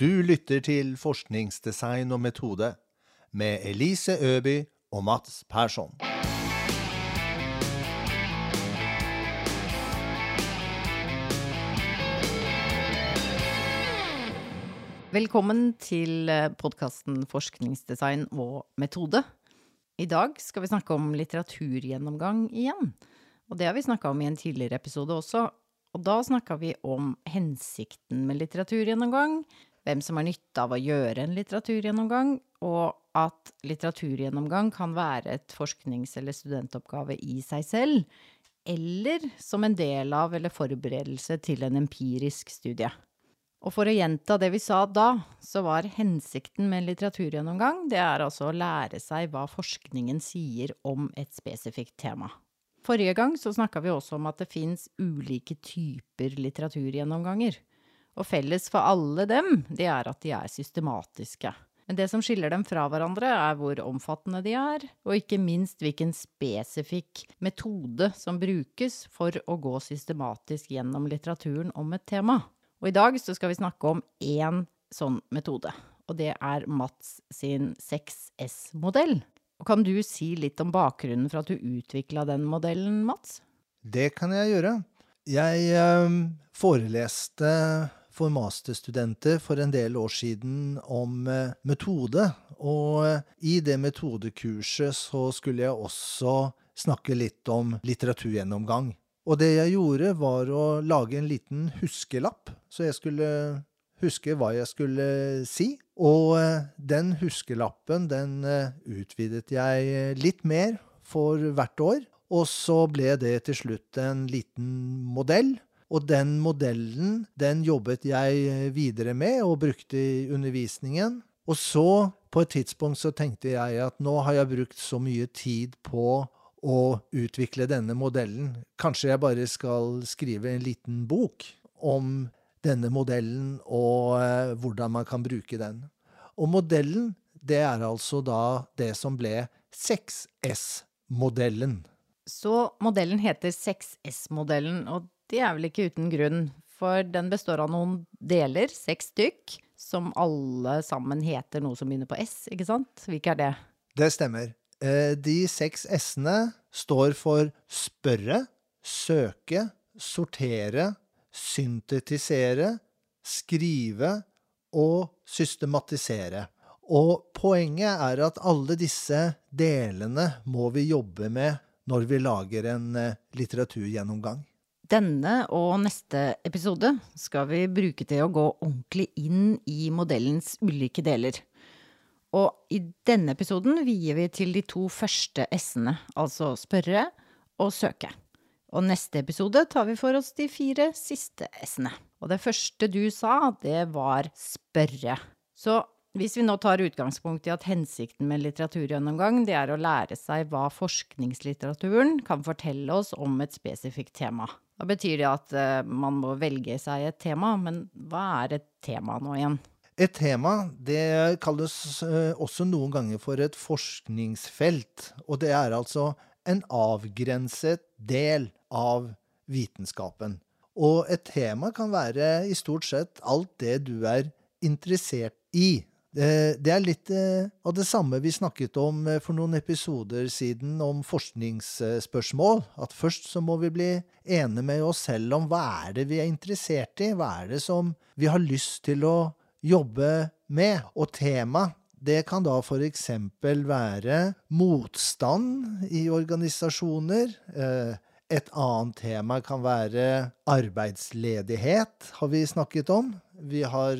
Du lytter til Forskningsdesign og metode med Elise Øby og Mats Persson. Velkommen til podkasten Forskningsdesign og metode. I dag skal vi snakke om litteraturgjennomgang igjen. Og det har vi snakka om i en tidligere episode også. Og da snakka vi om hensikten med litteraturgjennomgang, hvem som har nytte av å gjøre en litteraturgjennomgang, og at litteraturgjennomgang kan være et forsknings- eller studentoppgave i seg selv, eller som en del av eller forberedelse til en empirisk studie. Og for å gjenta det vi sa da, så var hensikten med en litteraturgjennomgang det er altså å lære seg hva forskningen sier om et spesifikt tema. Forrige gang så snakka vi også om at det fins ulike typer litteraturgjennomganger. Og felles for alle dem, det er at de er systematiske. Men det som skiller dem fra hverandre, er hvor omfattende de er, og ikke minst hvilken spesifikk metode som brukes for å gå systematisk gjennom litteraturen om et tema. Og i dag så skal vi snakke om én sånn metode, og det er Mats sin 6S-modell. Kan du si litt om bakgrunnen for at du utvikla den modellen, Mats? Det kan jeg gjøre. Jeg eh, foreleste for masterstudenter for en del år siden om eh, metode. Og eh, i det metodekurset så skulle jeg også snakke litt om litteraturgjennomgang. Og det jeg gjorde, var å lage en liten huskelapp, så jeg skulle huske hva jeg skulle si. Og eh, den huskelappen, den utvidet jeg litt mer for hvert år. Og så ble det til slutt en liten modell. Og den modellen, den jobbet jeg videre med og brukte i undervisningen. Og så, på et tidspunkt, så tenkte jeg at nå har jeg brukt så mye tid på å utvikle denne modellen. Kanskje jeg bare skal skrive en liten bok om denne modellen og eh, hvordan man kan bruke den. Og modellen, det er altså da det som ble 6S-modellen. Så modellen heter 6S-modellen, og det er vel ikke uten grunn, for den består av noen deler, seks stykk, som alle sammen heter noe som begynner på S, ikke sant? Hvilke er det? Det stemmer. De seks S-ene står for spørre, søke, sortere, syntetisere, skrive og systematisere. Og poenget er at alle disse delene må vi jobbe med når vi lager en litteraturgjennomgang. Denne og neste episode skal vi bruke til å gå ordentlig inn i modellens ulike deler. Og i denne episoden vier vi til de to første s-ene, altså spørre og søke. Og neste episode tar vi for oss de fire siste s-ene. Og det første du sa, det var spørre. Så hvis vi nå tar utgangspunkt i at hensikten med litteraturgjennomgang, det er å lære seg hva forskningslitteraturen kan fortelle oss om et spesifikt tema. Da betyr det at uh, man må velge seg et tema, men hva er et tema nå igjen? Et tema det kalles uh, også noen ganger for et forskningsfelt, og det er altså en avgrenset del av vitenskapen. Og et tema kan være i stort sett alt det du er interessert i. Det er litt av det samme vi snakket om for noen episoder siden om forskningsspørsmål. At først så må vi bli enige med oss selv om hva er det vi er interessert i? Hva er det som vi har lyst til å jobbe med? Og tema, det kan da eksempel være motstand i organisasjoner. Et annet tema kan være arbeidsledighet, har vi snakket om. Vi har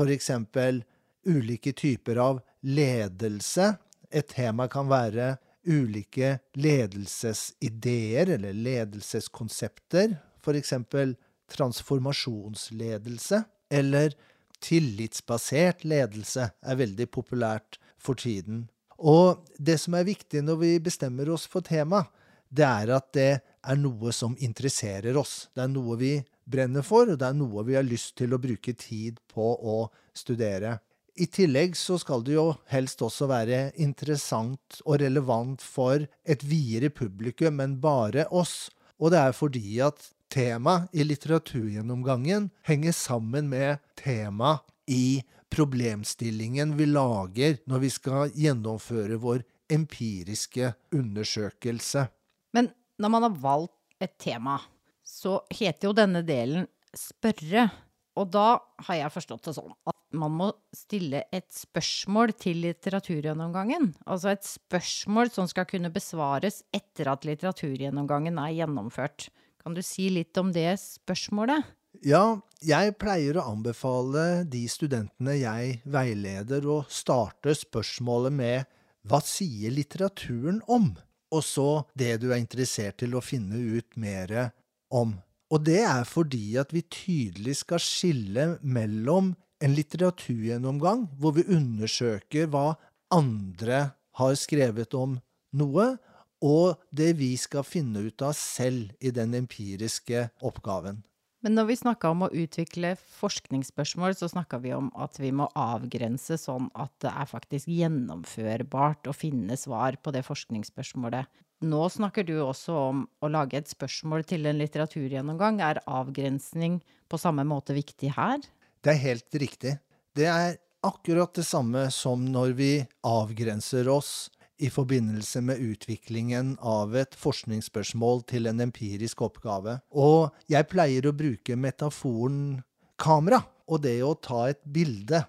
eksempel ulike typer av ledelse. Et tema kan være ulike ledelsesideer eller ledelseskonsepter, eksempel transformasjonsledelse, eller tillitsbasert ledelse er veldig populært for tiden. Og det som er viktig når vi bestemmer oss for tema, det er at det er noe som interesserer oss. Det er noe vi brenner for, og det er noe vi har lyst til å bruke tid på å studere. I tillegg så skal det jo helst også være interessant og relevant for et videre publikum enn bare oss. Og det er fordi at tema i litteraturgjennomgangen henger sammen med tema i problemstillingen vi lager når vi skal gjennomføre vår empiriske undersøkelse. Men når man har valgt et tema, så heter jo denne delen spørre. Og da har jeg forstått det sånn at man må stille et spørsmål til litteraturgjennomgangen. Altså et spørsmål som skal kunne besvares etter at litteraturgjennomgangen er gjennomført. Kan du si litt om det spørsmålet? Ja, jeg pleier å anbefale de studentene jeg veileder, å starte spørsmålet med hva sier litteraturen om? Og så det du er interessert til å finne ut mer om. Og det er fordi at vi tydelig skal skille mellom en litteraturgjennomgang, hvor vi undersøker hva andre har skrevet om noe, og det vi skal finne ut av selv i den empiriske oppgaven. Men når vi snakka om å utvikle forskningsspørsmål, så snakka vi om at vi må avgrense sånn at det er faktisk gjennomførbart å finne svar på det forskningsspørsmålet. Nå snakker du også om å lage et spørsmål til en litteraturgjennomgang. Er avgrensning på samme måte viktig her? Det er helt riktig. Det er akkurat det samme som når vi avgrenser oss i forbindelse med utviklingen av et forskningsspørsmål til en empirisk oppgave. Og jeg pleier å bruke metaforen kamera og det å ta et bilde.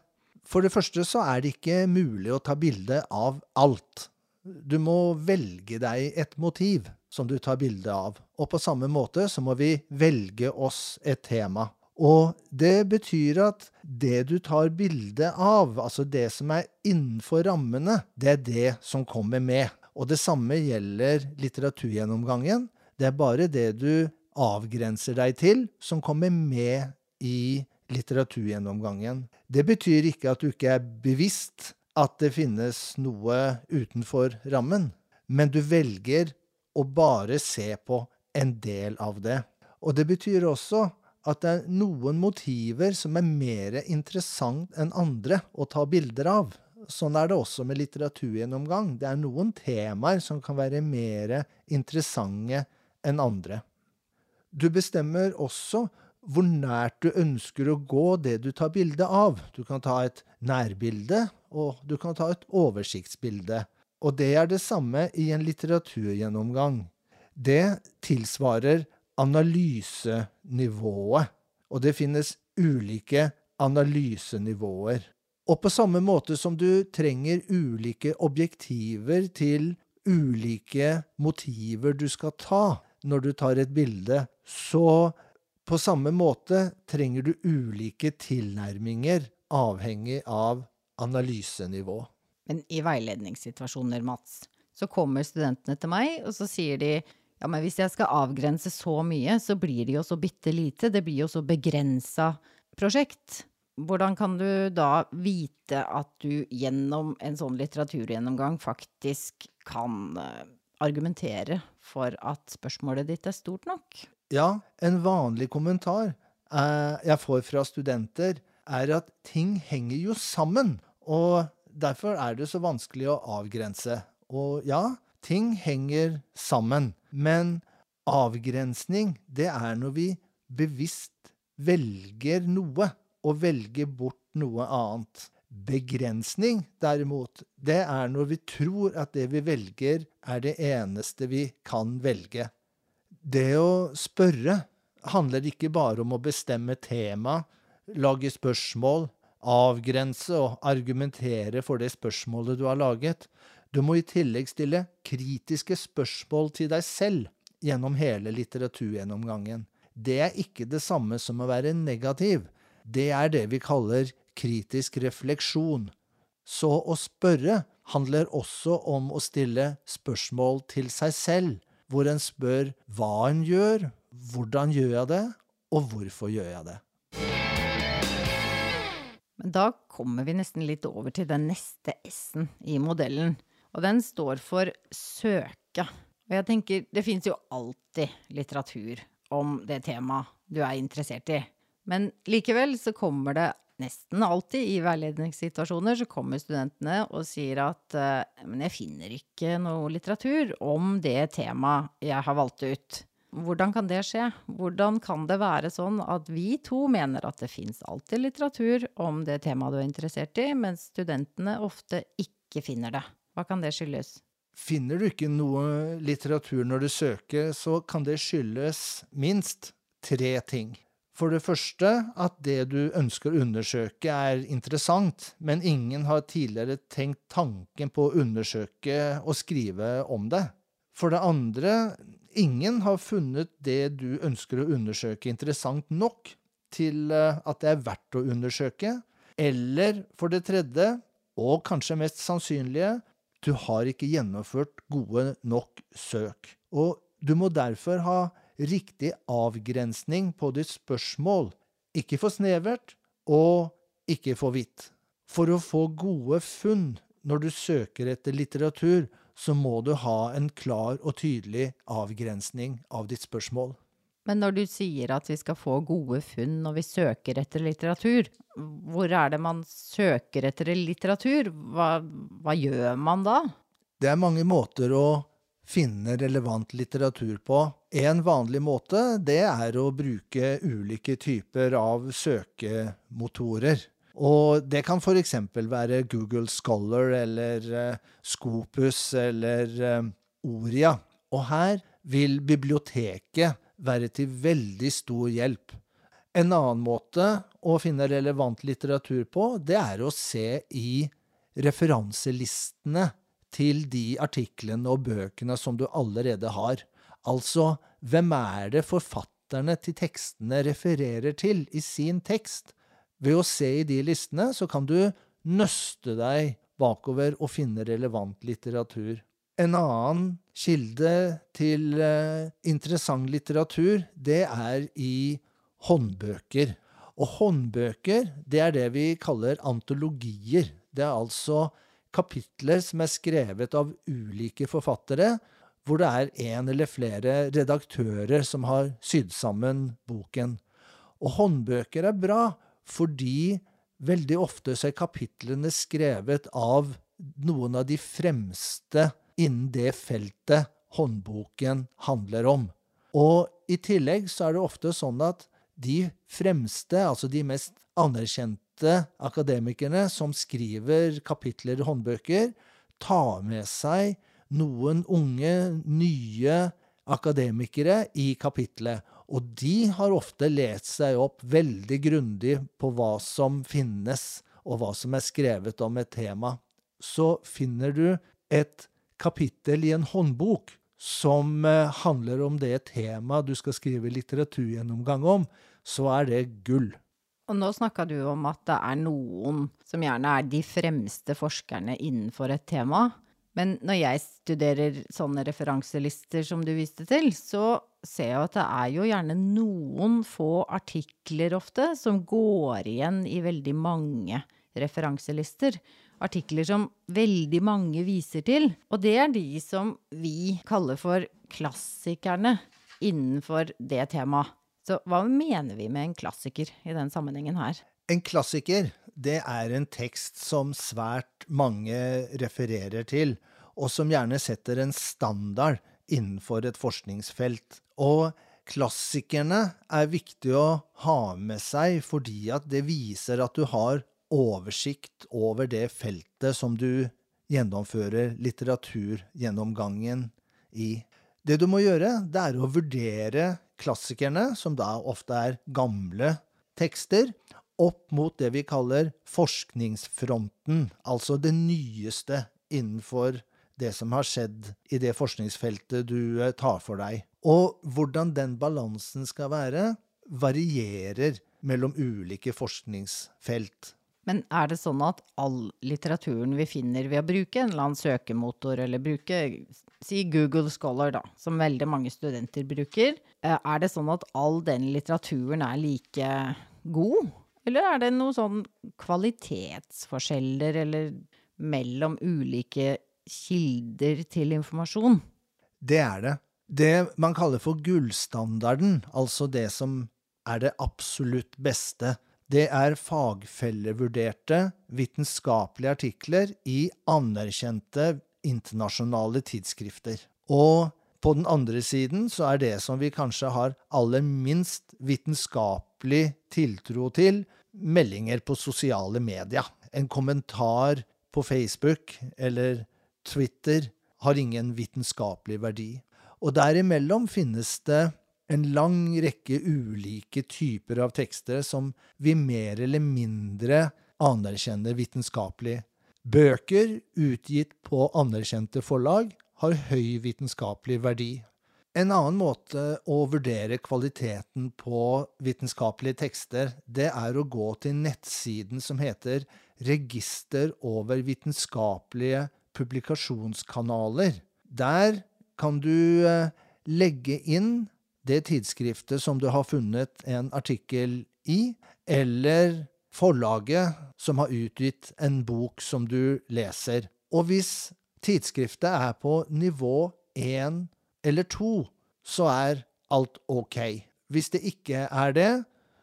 For det første så er det ikke mulig å ta bilde av alt. Du må velge deg et motiv som du tar bilde av. Og på samme måte så må vi velge oss et tema. Og det betyr at det du tar bilde av, altså det som er innenfor rammene, det er det som kommer med. Og det samme gjelder litteraturgjennomgangen. Det er bare det du avgrenser deg til, som kommer med i litteraturgjennomgangen. Det betyr ikke at du ikke er bevisst at det finnes noe utenfor rammen, men du velger å bare se på en del av det. Og det betyr også at det er noen motiver som er mer interessant enn andre å ta bilder av. Sånn er det også med litteraturgjennomgang. Det er noen temaer som kan være mer interessante enn andre. Du bestemmer også hvor nært du ønsker å gå det du tar bilde av. Du kan ta et nærbilde, og du kan ta et oversiktsbilde. Og det er det samme i en litteraturgjennomgang. Det tilsvarer analysenivået. Og det finnes ulike analysenivåer. Og på samme måte som du trenger ulike objektiver til ulike motiver du skal ta når du tar et bilde, så på samme måte trenger du ulike tilnærminger avhengig av analysenivå. Men i veiledningssituasjoner, Mats, så kommer studentene til meg, og så sier de ja, men hvis jeg skal avgrense så mye, så blir det jo så bitte lite. Det blir jo så begrensa prosjekt. Hvordan kan du da vite at du gjennom en sånn litteraturgjennomgang faktisk kan eh, argumentere for at spørsmålet ditt er stort nok? Ja, en vanlig kommentar eh, jeg får fra studenter, er at ting henger jo sammen. Og derfor er det så vanskelig å avgrense. Og ja, ting henger sammen. Men avgrensning, det er når vi bevisst velger noe, og velger bort noe annet. Begrensning, derimot, det er når vi tror at det vi velger, er det eneste vi kan velge. Det å spørre handler ikke bare om å bestemme tema, lage spørsmål, avgrense og argumentere for det spørsmålet du har laget. Du må i tillegg stille kritiske spørsmål til deg selv gjennom hele litteraturgjennomgangen. Det er ikke det samme som å være negativ. Det er det vi kaller kritisk refleksjon. Så å spørre handler også om å stille spørsmål til seg selv, hvor en spør hva en gjør, hvordan gjør jeg det, og hvorfor gjør jeg det. Men da kommer vi nesten litt over til den neste S-en i modellen, og den står for søke. Og jeg tenker, det fins jo alltid litteratur om det temaet du er interessert i. Men likevel så kommer det nesten alltid i veiledningssituasjoner så kommer studentene og sier at men jeg finner ikke noe litteratur om det temaet jeg har valgt ut. hvordan kan det skje? Hvordan kan det være sånn at vi to mener at det fins alltid litteratur om det temaet du er interessert i, mens studentene ofte ikke finner det? Hva kan det skyldes? Finner du ikke noe litteratur når du søker, så kan det skyldes minst tre ting. For det første at det du ønsker å undersøke er interessant, men ingen har tidligere tenkt tanken på å undersøke og skrive om det. For det andre, ingen har funnet det du ønsker å undersøke interessant nok til eh, at det er verdt å undersøke. Eller for det tredje, og kanskje mest sannsynlige, du har ikke gjennomført gode nok søk. Og du må derfor ha riktig avgrensning på ditt spørsmål. Ikke for snevert, og ikke for vidt. For å få gode funn når du søker etter litteratur, så må du ha en klar og tydelig avgrensning av ditt spørsmål. Men når du sier at vi skal få gode funn når vi søker etter litteratur, hvor er det man søker etter litteratur? Hva, hva gjør man da? Det er mange måter å finne relevant litteratur på. En vanlig måte det er å bruke ulike typer av søkemotorer. Og det kan f.eks. være Google Scholar eller uh, Scopus eller uh, Oria. Og her vil biblioteket være til veldig stor hjelp. En annen måte å finne relevant litteratur på, det er å se i referanselistene til de artiklene og bøkene som du allerede har. Altså, hvem er det forfatterne til tekstene refererer til i sin tekst? Ved å se i de listene så kan du nøste deg bakover og finne relevant litteratur. En annen kilde til eh, interessant litteratur, det er i håndbøker. Og håndbøker, det er det vi kaller antologier. Det er altså kapitler som er skrevet av ulike forfattere, hvor det er en eller flere redaktører som har sydd sammen boken. Og håndbøker er bra, fordi veldig ofte så er kapitlene skrevet av noen av de fremste innen det feltet håndboken handler om. Og i tillegg så er det ofte sånn at de fremste, altså de mest anerkjente akademikerne som skriver kapitler i håndbøker, tar med seg noen unge, nye akademikere i kapitlet. Og de har ofte lest seg opp veldig grundig på hva som finnes, og hva som er skrevet om et tema. Så finner du et kapittel i en håndbok som eh, handler om det temaet du skal skrive litteraturgjennomgang om, så er det gull. Og nå snakka du om at det er noen som gjerne er de fremste forskerne innenfor et tema. Men når jeg studerer sånne referanselister som du viste til, så ser jeg at det er jo gjerne noen få artikler ofte som går igjen i veldig mange referanselister. Artikler som veldig mange viser til. Og det er de som vi kaller for klassikerne innenfor det temaet. Så hva mener vi med en klassiker i den sammenhengen her? En klassiker, det er en tekst som svært mange refererer til, og som gjerne setter en standard innenfor et forskningsfelt. Og klassikerne er viktig å ha med seg fordi at det viser at du har oversikt over det feltet som du gjennomfører litteraturgjennomgangen i. Det du må gjøre, det er å vurdere klassikerne, som da ofte er gamle tekster, opp mot det vi kaller forskningsfronten, altså det nyeste innenfor det som har skjedd i det forskningsfeltet du eh, tar for deg. Og hvordan den balansen skal være, varierer mellom ulike forskningsfelt. Men er det sånn at all litteraturen vi finner ved å bruke en eller annen søkemotor, eller bruke si Google Scholar, da, som veldig mange studenter bruker, eh, er det sånn at all den litteraturen er like god? Eller er det noen sånn kvalitetsforskjeller eller mellom ulike kilder til informasjon? Det er det. Det man kaller for gullstandarden, altså det som er det absolutt beste, det er fagfellevurderte vitenskapelige artikler i anerkjente internasjonale tidsskrifter. Og på den andre siden så er det som vi kanskje har aller minst vitenskapelig tiltro til, meldinger på sosiale medier. En kommentar på Facebook eller Twitter har ingen vitenskapelig verdi. Og derimellom finnes det en lang rekke ulike typer av tekster som vi mer eller mindre anerkjenner vitenskapelig. Bøker utgitt på anerkjente forlag har høy vitenskapelig verdi. En annen måte å vurdere kvaliteten på vitenskapelige tekster, det er å gå til nettsiden som heter Register over vitenskapelige publikasjonskanaler. Der kan du eh, legge inn det tidsskriftet som du har funnet en artikkel i, eller forlaget som har utgitt en bok som du leser. Og hvis tidsskriftet er på nivå én eller to, så er alt ok. Hvis det ikke er det,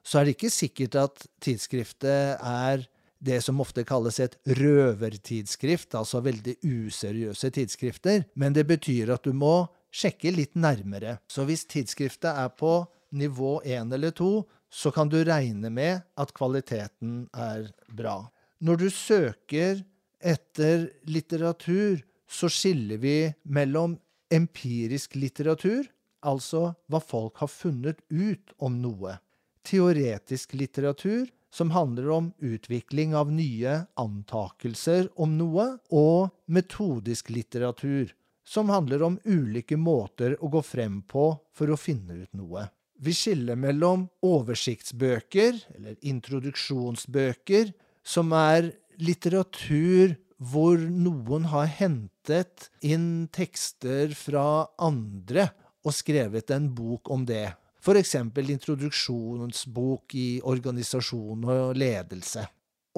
så er det ikke sikkert at tidsskriftet er det som ofte kalles et røvertidsskrift, altså veldig useriøse tidsskrifter, men det betyr at du må sjekke litt nærmere. Så hvis tidsskriftet er på nivå én eller to, så kan du regne med at kvaliteten er bra. Når du søker etter litteratur, så skiller vi mellom empirisk litteratur, altså hva folk har funnet ut om noe, teoretisk litteratur, som handler om utvikling av nye antakelser om noe, og metodisk litteratur, som handler om ulike måter å gå frem på for å finne ut noe. Vi skiller mellom oversiktsbøker, eller introduksjonsbøker, som er litteratur hvor noen har hentet inn tekster fra andre og skrevet en bok om det. F.eks. introduksjonsbok i organisasjon og ledelse.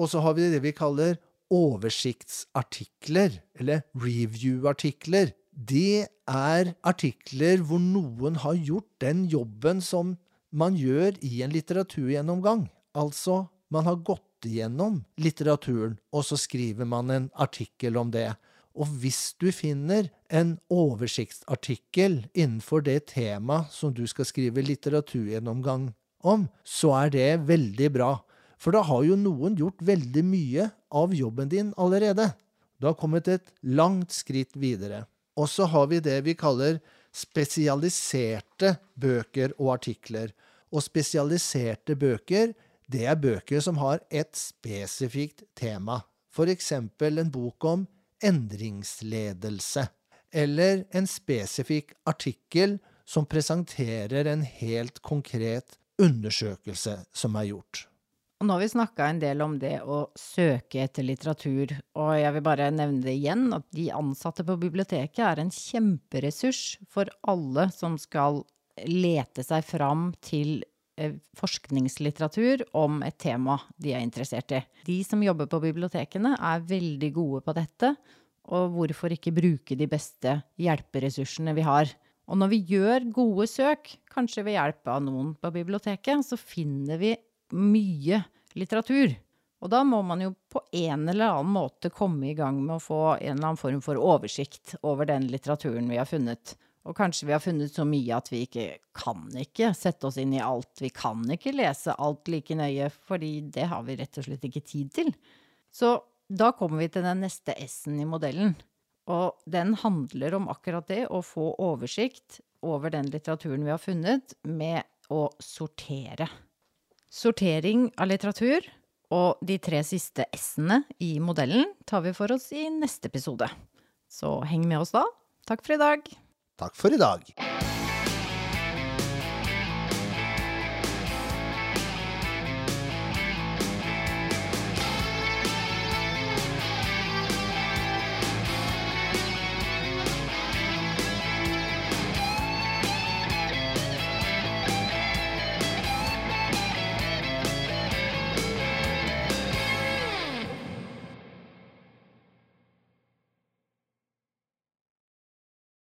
Og så har vi det vi kaller oversiktsartikler, eller review-artikler, det er artikler hvor noen har gjort den jobben som man gjør i en litteraturgjennomgang. Altså, man har gått igjennom litteraturen, og så skriver man en artikkel om det. Og hvis du finner en oversiktsartikkel innenfor det temaet som du skal skrive litteraturgjennomgang om, så er det veldig bra. For da har jo noen gjort veldig mye av jobben din allerede. Du har kommet et langt skritt videre. Og så har vi det vi kaller spesialiserte bøker og artikler. Og spesialiserte bøker, det er bøker som har et spesifikt tema. Eksempel en bok om endringsledelse. Eller en spesifikk artikkel som presenterer en helt konkret undersøkelse som er gjort. Og nå har vi snakka en del om det å søke etter litteratur, og jeg vil bare nevne det igjen, at de ansatte på biblioteket er en kjemperessurs for alle som skal lete seg fram til eh, forskningslitteratur om et tema de er interessert i. De som jobber på bibliotekene er veldig gode på dette, og hvorfor ikke bruke de beste hjelperessursene vi har. Og når vi gjør gode søk, kanskje ved hjelp av noen på biblioteket, så finner vi mye litteratur. Og da må man jo på en eller annen måte komme i gang med å få en eller annen form for oversikt over den litteraturen vi har funnet. Og kanskje vi har funnet så mye at vi ikke kan ikke sette oss inn i alt. Vi kan ikke lese alt like nøye, fordi det har vi rett og slett ikke tid til. Så da kommer vi til den neste S-en i modellen. Og den handler om akkurat det, å få oversikt over den litteraturen vi har funnet, med å sortere. Sortering av litteratur og de tre siste S-ene i modellen tar vi for oss i neste episode. Så heng med oss da. Takk for i dag. Takk for i dag.